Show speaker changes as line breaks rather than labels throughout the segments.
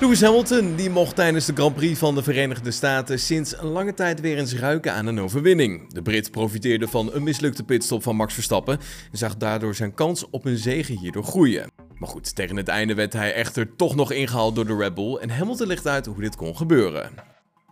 Lewis Hamilton die mocht tijdens de Grand Prix van de Verenigde Staten sinds lange tijd weer eens ruiken aan een overwinning. De Brit profiteerde van een mislukte pitstop van Max Verstappen en zag daardoor zijn kans op een zege hierdoor groeien. Maar goed, tegen het einde werd hij echter toch nog ingehaald door de Red Bull en Hamilton legt uit hoe dit kon gebeuren.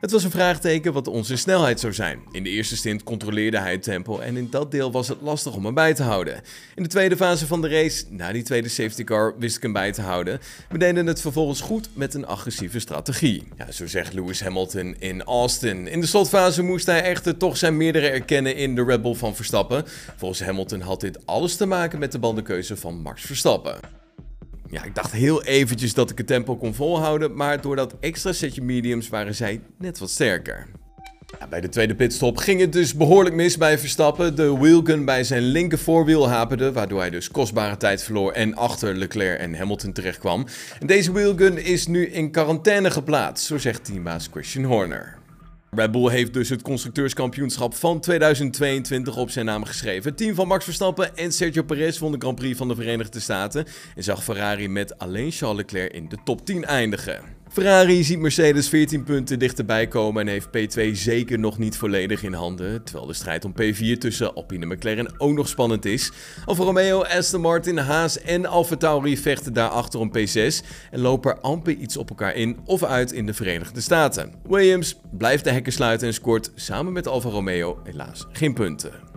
Het was een vraagteken wat onze snelheid zou zijn. In de eerste stint controleerde hij het tempo en in dat deel was het lastig om hem bij te houden. In de tweede fase van de race, na die tweede safety car, wist ik hem bij te houden. We deden het vervolgens goed met een agressieve strategie. Ja, zo zegt Lewis Hamilton in Austin. In de slotfase moest hij echter toch zijn meerdere erkennen in de Red Bull van Verstappen. Volgens Hamilton had dit alles te maken met de bandenkeuze van Max Verstappen. Ja, ik dacht heel eventjes dat ik het tempo kon volhouden, maar door dat extra setje mediums waren zij net wat sterker. Ja, bij de tweede pitstop ging het dus behoorlijk mis bij Verstappen. De wheelgun bij zijn linker voorwiel haperde, waardoor hij dus kostbare tijd verloor en achter Leclerc en Hamilton terechtkwam. Deze wheelgun is nu in quarantaine geplaatst, zo zegt teambaas Christian Horner. Red Bull heeft dus het constructeurskampioenschap van 2022 op zijn naam geschreven. Het team van Max Verstappen en Sergio Perez won de Grand Prix van de Verenigde Staten en zag Ferrari met alleen Charles Leclerc in de top 10 eindigen. Ferrari ziet Mercedes 14 punten dichterbij komen en heeft P2 zeker nog niet volledig in handen, terwijl de strijd om P4 tussen Alpine en McLaren ook nog spannend is. Alfa Romeo, Aston Martin, Haas en Alfa Tauri vechten daarachter om P6 en lopen er amper iets op elkaar in of uit in de Verenigde Staten. Williams blijft de hekken sluiten en scoort samen met Alfa Romeo helaas geen punten.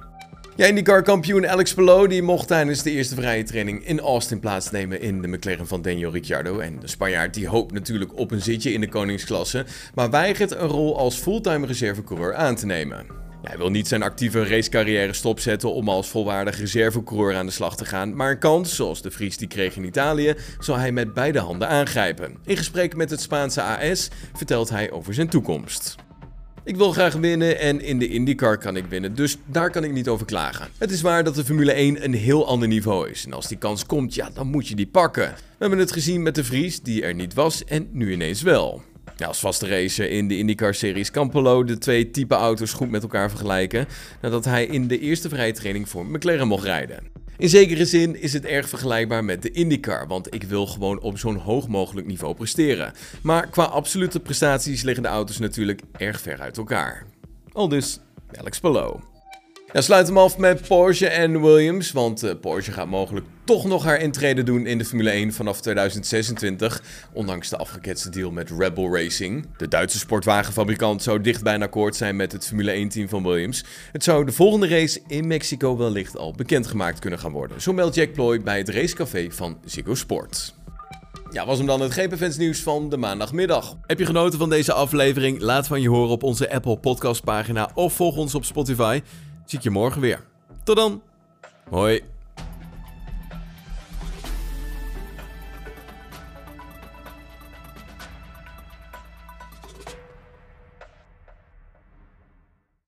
Ja, IndyCar-kampioen Alex Palou die mocht tijdens de eerste vrije training in Austin plaatsnemen in de McLaren van Daniel Ricciardo. En de Spanjaard die hoopt natuurlijk op een zitje in de koningsklasse, maar weigert een rol als fulltime reservecoureur aan te nemen. hij wil niet zijn actieve racecarrière stopzetten om als volwaardig reservecoureur aan de slag te gaan, maar een kans, zoals de Vries die kreeg in Italië, zal hij met beide handen aangrijpen. In gesprek met het Spaanse AS vertelt hij over zijn toekomst. Ik wil graag winnen en in de IndyCar kan ik winnen, dus daar kan ik niet over klagen. Het is waar dat de Formule 1 een heel ander niveau is. En als die kans komt, ja, dan moet je die pakken. We hebben het gezien met de Vries, die er niet was en nu ineens wel. Als vaste racer in de IndyCar-series kan Polo de twee type auto's goed met elkaar vergelijken, nadat hij in de eerste vrije training voor McLaren mocht rijden. In zekere zin is het erg vergelijkbaar met de IndyCar, want ik wil gewoon op zo'n hoog mogelijk niveau presteren. Maar qua absolute prestaties liggen de auto's natuurlijk erg ver uit elkaar. Al dus Alex Palou. Ja, sluit hem af met Porsche en Williams, want uh, Porsche gaat mogelijk toch nog haar intrede doen in de Formule 1 vanaf 2026, ondanks de afgeketste deal met Red Bull Racing. De Duitse sportwagenfabrikant zou dicht bij een akkoord zijn met het Formule 1-team van Williams. Het zou de volgende race in Mexico wellicht al bekendgemaakt kunnen gaan worden, zo meldt Jack Ploy bij het racecafé van Ziggo Sport. Ja, was hem dan het GP nieuws van de maandagmiddag. Heb je genoten van deze aflevering? Laat van je horen op onze Apple Podcast pagina of volg ons op Spotify zie ik je morgen weer. Tot dan. Hoi.